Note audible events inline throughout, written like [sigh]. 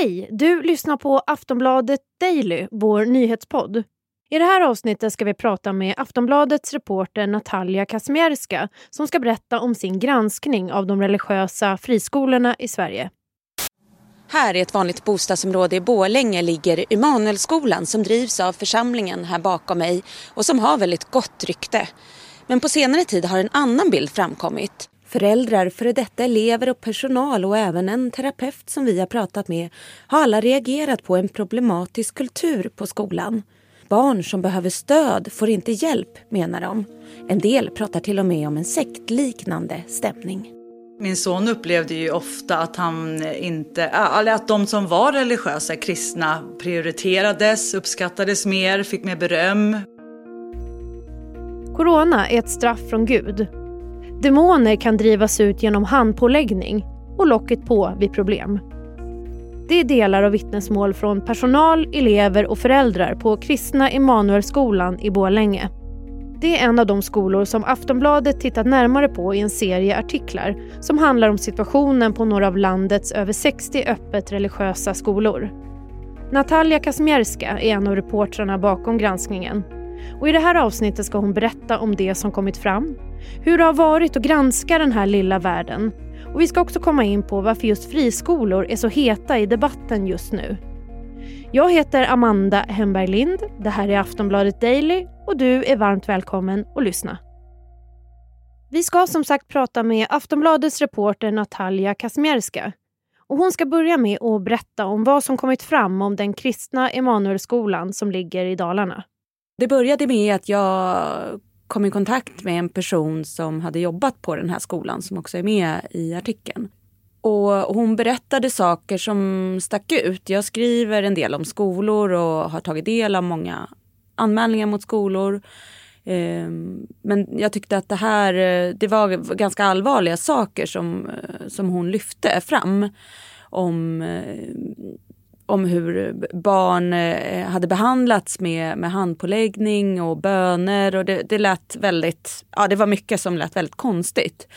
Hej! Du lyssnar på Aftonbladet Daily, vår nyhetspodd. I det här avsnittet ska vi prata med Aftonbladets reporter Natalia Kazmierska som ska berätta om sin granskning av de religiösa friskolorna i Sverige. Här i ett vanligt bostadsområde i Bålänge ligger Immanuelskolan som drivs av församlingen här bakom mig och som har väldigt gott rykte. Men på senare tid har en annan bild framkommit. Föräldrar, före detta elever och personal och även en terapeut som vi har pratat med har alla reagerat på en problematisk kultur på skolan. Barn som behöver stöd får inte hjälp, menar de. En del pratar till och med om en sektliknande stämning. Min son upplevde ju ofta att han inte, eller att de som var religiösa, kristna, prioriterades, uppskattades mer, fick mer beröm. Corona är ett straff från Gud. Demoner kan drivas ut genom handpåläggning och locket på vid problem. Det är delar av vittnesmål från personal, elever och föräldrar på Kristna Emanuelskolan i Borlänge. Det är en av de skolor som Aftonbladet tittat närmare på i en serie artiklar som handlar om situationen på några av landets över 60 öppet religiösa skolor. Natalia Kazmierska är en av reportrarna bakom granskningen. Och I det här avsnittet ska hon berätta om det som kommit fram, hur det har varit att granska den här lilla världen och vi ska också komma in på varför just friskolor är så heta i debatten just nu. Jag heter Amanda Hemberg Lind. Det här är Aftonbladet Daily och du är varmt välkommen att lyssna. Vi ska som sagt prata med Aftonbladets reporter Natalia Kazmierska. Och hon ska börja med att berätta om vad som kommit fram om den kristna Emanuelskolan som ligger i Dalarna. Det började med att jag kom i kontakt med en person som hade jobbat på den här skolan som också är med i artikeln. Och hon berättade saker som stack ut. Jag skriver en del om skolor och har tagit del av många anmälningar mot skolor. Ehm, men jag tyckte att det här det var ganska allvarliga saker som, som hon lyfte fram. Om eh, om hur barn eh, hade behandlats med, med handpåläggning och böner och det, det lät väldigt, ja det var mycket som lät väldigt konstigt.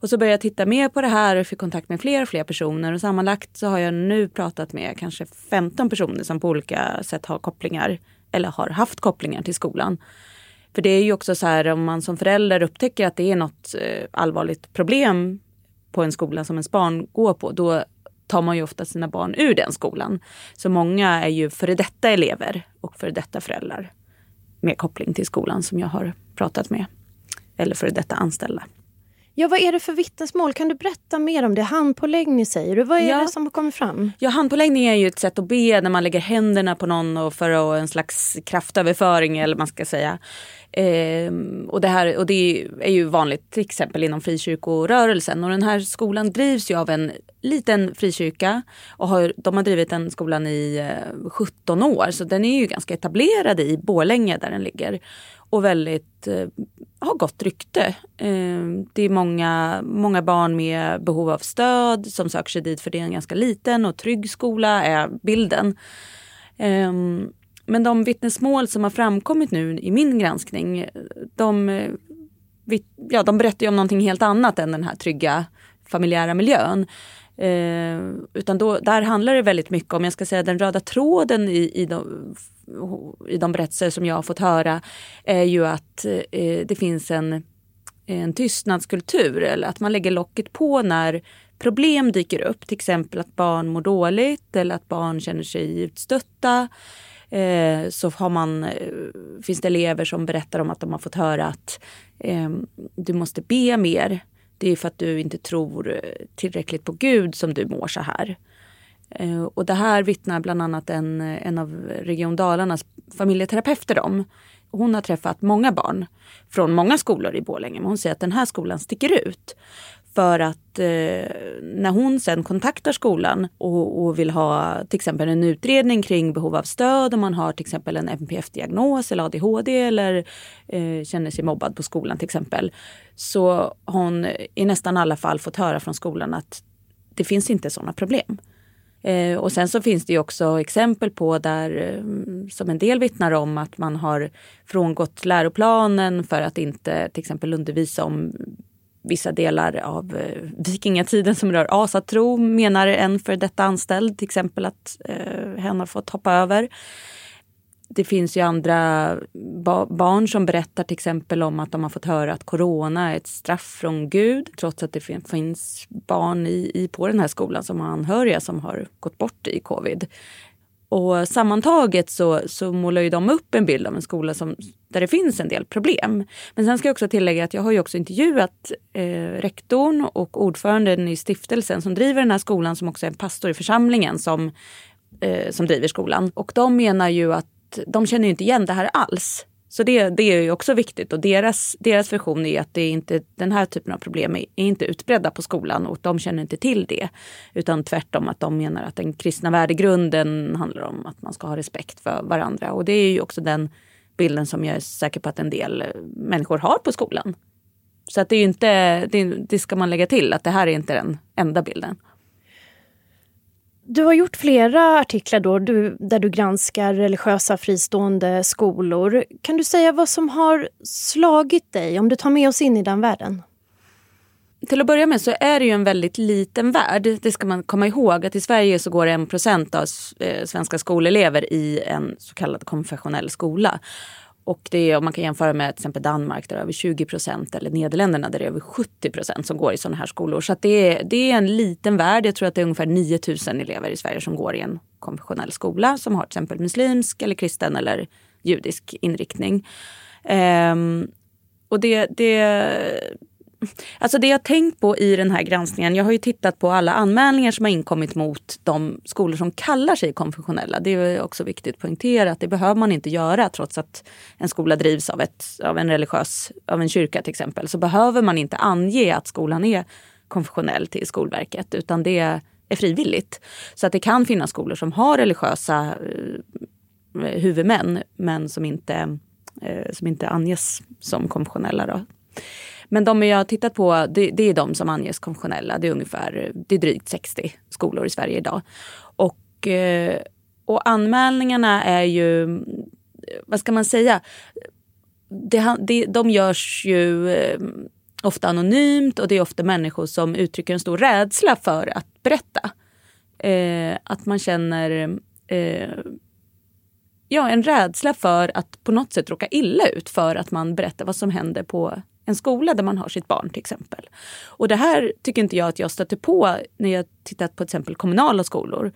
Och så började jag titta mer på det här och fick kontakt med fler och fler personer och sammanlagt så har jag nu pratat med kanske 15 personer som på olika sätt har kopplingar eller har haft kopplingar till skolan. För det är ju också så här om man som förälder upptäcker att det är något eh, allvarligt problem på en skola som ens barn går på, då tar man ju ofta sina barn ur den skolan. Så många är ju före detta elever och före detta föräldrar med koppling till skolan som jag har pratat med. Eller före detta anställda. Ja, vad är det för vittnesmål? Kan du berätta mer om det? Handpåläggning säger du. Vad är ja. det som har kommit fram? Ja, handpåläggning är ju ett sätt att be när man lägger händerna på någon och för en slags kraftöverföring eller man ska säga. Eh, och, det här, och det är ju vanligt till exempel inom frikyrkorörelsen. Och den här skolan drivs ju av en liten frikyrka. Och har, de har drivit den skolan i eh, 17 år så den är ju ganska etablerad i Bålänge där den ligger. Och väldigt, eh, har gott rykte. Eh, det är många, många barn med behov av stöd som söker sig dit för det är en ganska liten och trygg skola är bilden. Eh, men de vittnesmål som har framkommit nu i min granskning, de, eh, ja, de berättar ju om någonting helt annat än den här trygga familjära miljön. Eh, utan då, där handlar det väldigt mycket om, jag ska säga den röda tråden i, i, de, i de berättelser som jag har fått höra är ju att eh, det finns en, en tystnadskultur eller att man lägger locket på när problem dyker upp. Till exempel att barn mår dåligt eller att barn känner sig utstötta eh, så har man, eh, finns det elever som berättar om att de har fått höra att eh, du måste be mer. Det är för att du inte tror eh, tillräckligt på Gud som du mår så här. Eh, och det här vittnar bland annat en, en av Region Dalarnas familjeterapeuter om. Hon har träffat många barn från många skolor i Borlänge. Men hon säger att den här skolan sticker ut. För att eh, när hon sen kontaktar skolan och, och, vill ha till exempel en utredning kring behov av stöd om man har till exempel en NPF-diagnos eller ADHD eller eh, känner sig mobbad på skolan till exempel. Så har hon i nästan alla fall fått höra från skolan att det finns inte sådana problem. Eh, och sen så finns det ju också exempel på där eh, som en del vittnar om att man har frångått läroplanen för att inte till exempel undervisa om vissa delar av eh, vikingatiden som rör asatro menar en för detta anställd till exempel att eh, hen har fått hoppa över. Det finns ju andra ba barn som berättar till exempel om att de har fått höra att corona är ett straff från Gud trots att det fin finns barn i, i, på den här skolan som har anhöriga som har gått bort i covid. Och sammantaget så, så målar ju de upp en bild av en skola som, där det finns en del problem. Men sen ska jag också tillägga att jag har ju också intervjuat eh, rektorn och ordföranden i stiftelsen som driver den här skolan som också är en pastor i församlingen som, eh, som driver skolan. Och de menar ju att de känner inte igen det här alls. Så det, det är ju också viktigt och deras, deras version är att det är inte, den här typen av problem är, är inte utbredda på skolan och de känner inte till det. Utan tvärtom att de menar att den kristna värdegrunden handlar om att man ska ha respekt för varandra. Och det är ju också den bilden som jag är säker på att en del eh, människor har på skolan. Så att det är inte, det, det ska man lägga till att det här är inte den enda bilden. Du har gjort flera artiklar då, du, där du granskar religiösa fristående skolor. Kan du säga vad som har slagit dig, om du tar med oss in i den världen? Till att börja med så är det ju en väldigt liten värld. Det ska man komma ihåg att i Sverige så går en procent av eh, svenska skolelever i en så kallad konfessionell skola. Och det är, om man kan jämföra med till exempel Danmark där det är över 20 procent eller Nederländerna där det är över 70 procent som går i sådana här skolor. Så det, är, det är en liten värld. Jag tror att det är ungefär 9000 elever i Sverige som går i en konfessionell skola som har till exempel muslimsk eller kristen eller judisk inriktning. Um, och det, det, Alltså det jag tänkt på i den här granskningen, jag har ju tittat på alla anmälningar som har inkommit mot de skolor som kallar sig konfessionella. Det är också viktigt att poängtera att det behöver man inte göra trots att en skola drivs av, ett, av en religiös, av en kyrka till exempel. Så behöver man inte ange att skolan är konfessionell till Skolverket utan det är frivilligt. Så att det kan finnas skolor som har religiösa eh, huvudmän men som inte, eh, som inte anges som konfessionella. Då. Men de jag har tittat på, det, det, är de som anges konfessionella. Det är ungefär, det är drygt 60 skolor i Sverige idag. Och, eh, och anmälningarna är ju, vad ska man säga? Det, det, de görs ju eh, ofta anonymt och det är ofta människor som uttrycker en stor rädsla för att berätta. Eh, att man känner eh, ja, en rädsla för att på något sätt råka illa ut för att man berättar vad som händer på en skola där man har sitt barn till exempel. Och det här tycker inte jag att jag stöter på när jag tittat på till exempel kommunala skolor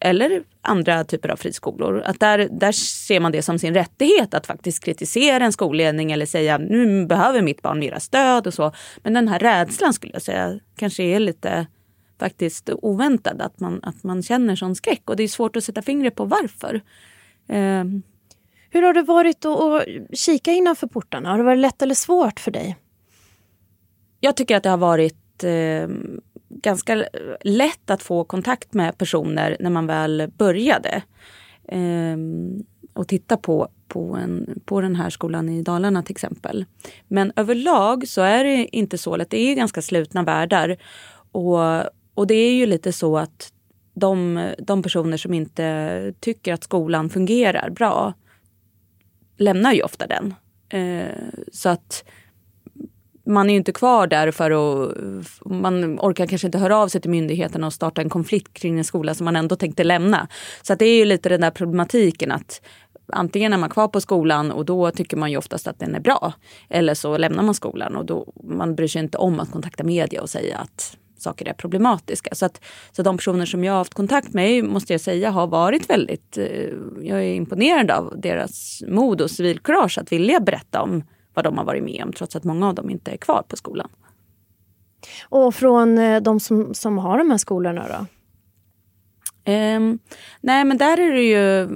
eller andra typer av friskolor. Att där, där ser man det som sin rättighet att faktiskt kritisera en skolledning eller säga nu behöver mitt barn mera stöd och så. Men den här rädslan skulle jag säga kanske är lite faktiskt oväntad. Att man, att man känner sån skräck och det är svårt att sätta fingret på varför. Um, hur har det varit att kika innanför portarna? Har det varit lätt eller svårt för dig? Jag tycker att det har varit eh, ganska lätt att få kontakt med personer när man väl började. Eh, och titta på, på, en, på den här skolan i Dalarna till exempel. Men överlag så är det inte så lätt. Det är ganska slutna världar. Och, och det är ju lite så att de, de personer som inte tycker att skolan fungerar bra lämnar ju ofta den. Eh, så att man är ju inte kvar där för att... Man orkar kanske inte höra av sig till myndigheterna och starta en konflikt kring en skola som man ändå tänkte lämna. Så att det är ju lite den där problematiken att antingen är man kvar på skolan och då tycker man ju oftast att den är bra. Eller så lämnar man skolan och då man bryr sig inte om att kontakta media och säga att saker är problematiska. Så, att, så de personer som jag har haft kontakt med måste jag säga har varit väldigt, eh, jag är imponerad av deras mod och civilkurage att vilja berätta om vad de har varit med om trots att många av dem inte är kvar på skolan. Och från eh, de som, som har de här skolorna då? Um, nej men där är det ju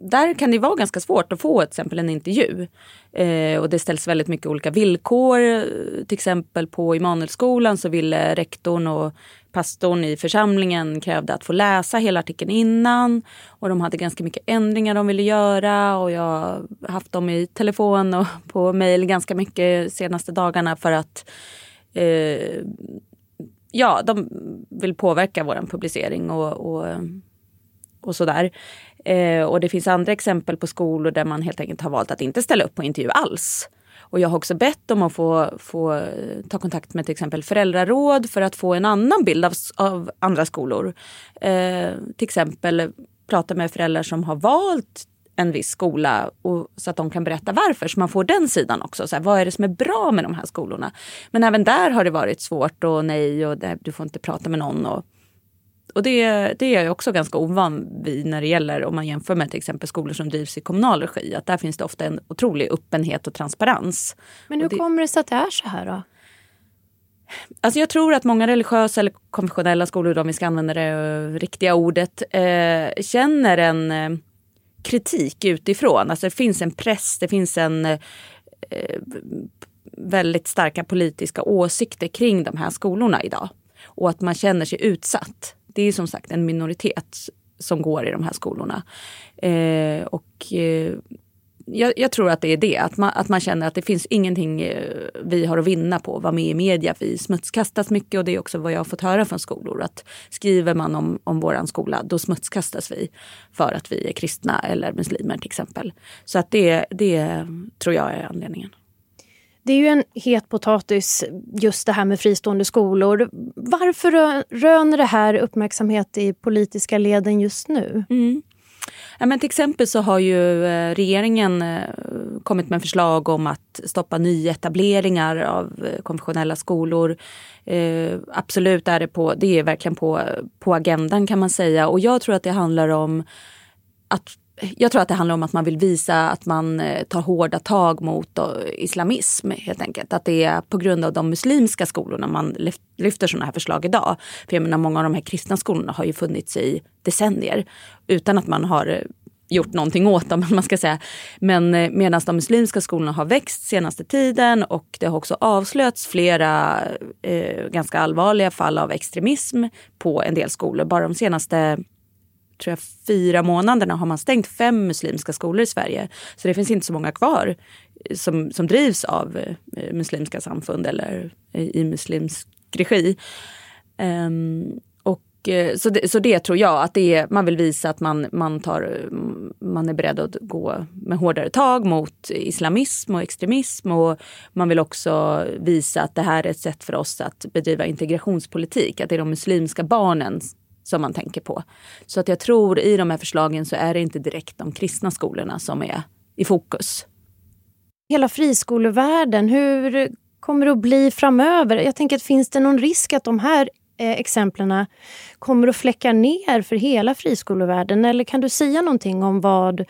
där kan det vara ganska svårt att få till exempel en intervju. Eh, och det ställs väldigt mycket olika villkor. Till exempel på Immanuelskolan så ville rektorn och pastorn i församlingen krävde att få läsa hela artikeln innan. Och de hade ganska mycket ändringar de ville göra och jag har haft dem i telefon och på mejl ganska mycket senaste dagarna för att eh, ja, de vill påverka vår publicering och, och, och sådär. Eh, och det finns andra exempel på skolor där man helt enkelt har valt att inte ställa upp på intervju alls. Och jag har också bett om att få, få eh, ta kontakt med till exempel föräldraråd för att få en annan bild av, av andra skolor. Eh, till exempel prata med föräldrar som har valt en viss skola och, så att de kan berätta varför. Så man får den sidan också. Så här, vad är det som är bra med de här skolorna? Men även där har det varit svårt och nej och det, du får inte prata med någon. Och, och det, det är jag också ganska ovan vid när det gäller om man jämför med till exempel skolor som drivs i kommunal regi. Att där finns det ofta en otrolig öppenhet och transparens. Men hur det, kommer det sig att det är så här då? Alltså jag tror att många religiösa eller konfessionella skolor, om vi ska använda det riktiga ordet, eh, känner en eh, kritik utifrån. Alltså det finns en press, det finns en eh, väldigt starka politiska åsikter kring de här skolorna idag. Och att man känner sig utsatt. Det är som sagt en minoritet som går i de här skolorna. Eh, och eh, jag, jag, tror att det är det, att man, att man känner att det finns ingenting eh, vi har att vinna på att vara med i media. Vi smutskastas mycket och det är också vad jag har fått höra från skolor. Att skriver man om, om våran skola då smutskastas vi för att vi är kristna eller muslimer till exempel. Så att det, det tror jag är anledningen. Det är ju en het potatis just det här med fristående skolor. Varför röner det här uppmärksamhet i politiska leden just nu? Mm. Ja, men till exempel så har ju eh, regeringen eh, kommit med förslag om att stoppa nyetableringar av eh, konfessionella skolor. Eh, absolut är det på, det är verkligen på, på agendan kan man säga och jag tror att det handlar om att jag tror att det handlar om att man vill visa att man eh, tar hårda tag mot eh, islamism helt enkelt. Att det är på grund av de muslimska skolorna man lyfter sådana här förslag idag. För jag menar många av de här kristna skolorna har ju funnits i decennier utan att man har eh, gjort någonting åt dem. [laughs] Man ska säga. Men medan de muslimska skolorna har växt senaste tiden och det har också avslöjats flera eh, ganska allvarliga fall av extremism på en del skolor. Bara de senaste tror jag, fyra månaderna har man stängt fem muslimska skolor i Sverige. Så det finns inte så många kvar som, som drivs av eh, muslimska samfund eller eh, i muslimsk regi. Um, Eh, så, det, så det tror jag, att det är, man vill visa att man, man, tar, mm, man är beredd att gå med hårdare tag mot islamism och extremism. Och man vill också visa att det här är ett sätt för oss att bedriva integrationspolitik. Att det är de muslimska barnen som man tänker på. Så att jag tror i de här förslagen så är det inte direkt de kristna skolorna som är i fokus. Hela friskolevärlden, hur kommer det att bli framöver? Jag tänker att finns det någon risk att de här eh, exemplen kommer att fläcka ner för hela friskolovärlden? Eller kan du säga någonting om vad,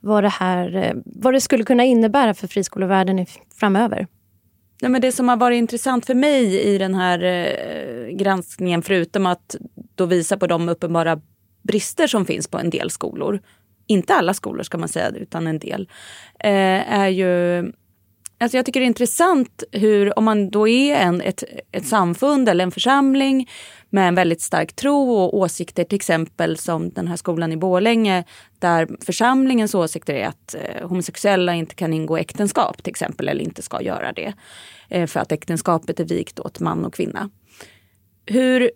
vad, det, här, eh, vad det skulle kunna innebära för friskolovärlden framöver? Ja, men det som har varit intressant för mig i den här eh, granskningen, förutom att då visa på de uppenbara brister som finns på en del skolor, inte alla skolor ska man säga, utan en del, eh, är ju Alltså jag tycker det är intressant hur, om man då är en, ett, ett samfund eller en församling med en väldigt stark tro och åsikter, till exempel som den här skolan i Bålänge där församlingens åsikter är att eh, homosexuella inte kan ingå äktenskap till exempel eller inte ska göra det. Eh, för att äktenskapet är vikt åt man och kvinna. Hur,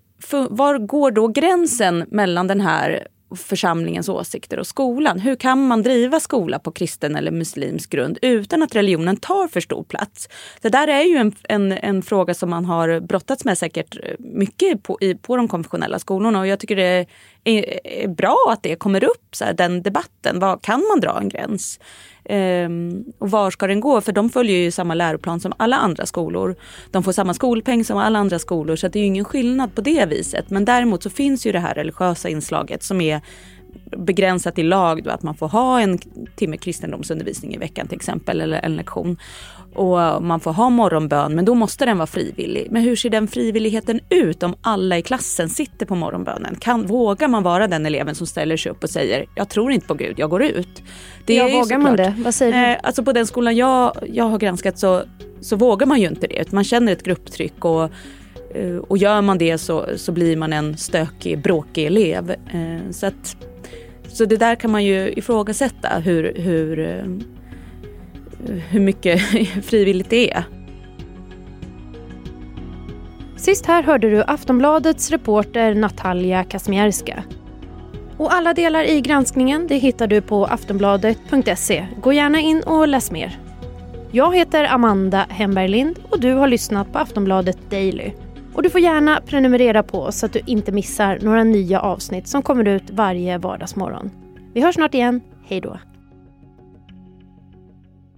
var går då gränsen mellan den här församlingens åsikter och skolan. Hur kan man driva skola på kristen eller muslimsk grund utan att religionen tar för stor plats? Det där är ju en, en, en fråga som man har brottats med säkert mycket på, i, på de konfessionella skolorna och jag tycker det är, är bra att det kommer upp, så här, den debatten. Var, kan man dra en gräns? Ehm, och var ska den gå? För de följer ju samma läroplan som alla andra skolor. De får samma skolpeng som alla andra skolor så det är ju ingen skillnad på det viset. Men däremot så finns ju det här religiösa inslaget som är begränsat i lag då att man får ha en timme kristendomsundervisning i veckan till exempel eller en lektion. Och man får ha morgonbön men då måste den vara frivillig. Men hur ser den frivilligheten ut om alla i klassen sitter på morgonbönen? Kan, vågar man vara den eleven som ställer sig upp och säger jag tror inte på Gud, jag går ut? Det ja, vågar man det? Vad säger du? Eh, alltså på den skolan jag, jag har granskat så, så vågar man ju inte det. Man känner ett grupptryck och eh, och gör man det så, så blir man en stökig, bråkig elev. Eh, så, att, så det där kan man ju ifrågasätta hur, hur, hur mycket [laughs] frivilligt det är. Sist här hörde du Aftonbladets reporter Natalia Kasmierska. Och alla delar i granskningen det hittar du på aftonbladet.se. Gå gärna in och läs mer. Jag heter Amanda Hemberg Lind och du har lyssnat på Aftonbladet Daily. Och du får gärna prenumerera på oss så att du inte missar några nya avsnitt som kommer ut varje vardagsmorgon. Vi hörs snart igen. Hej då!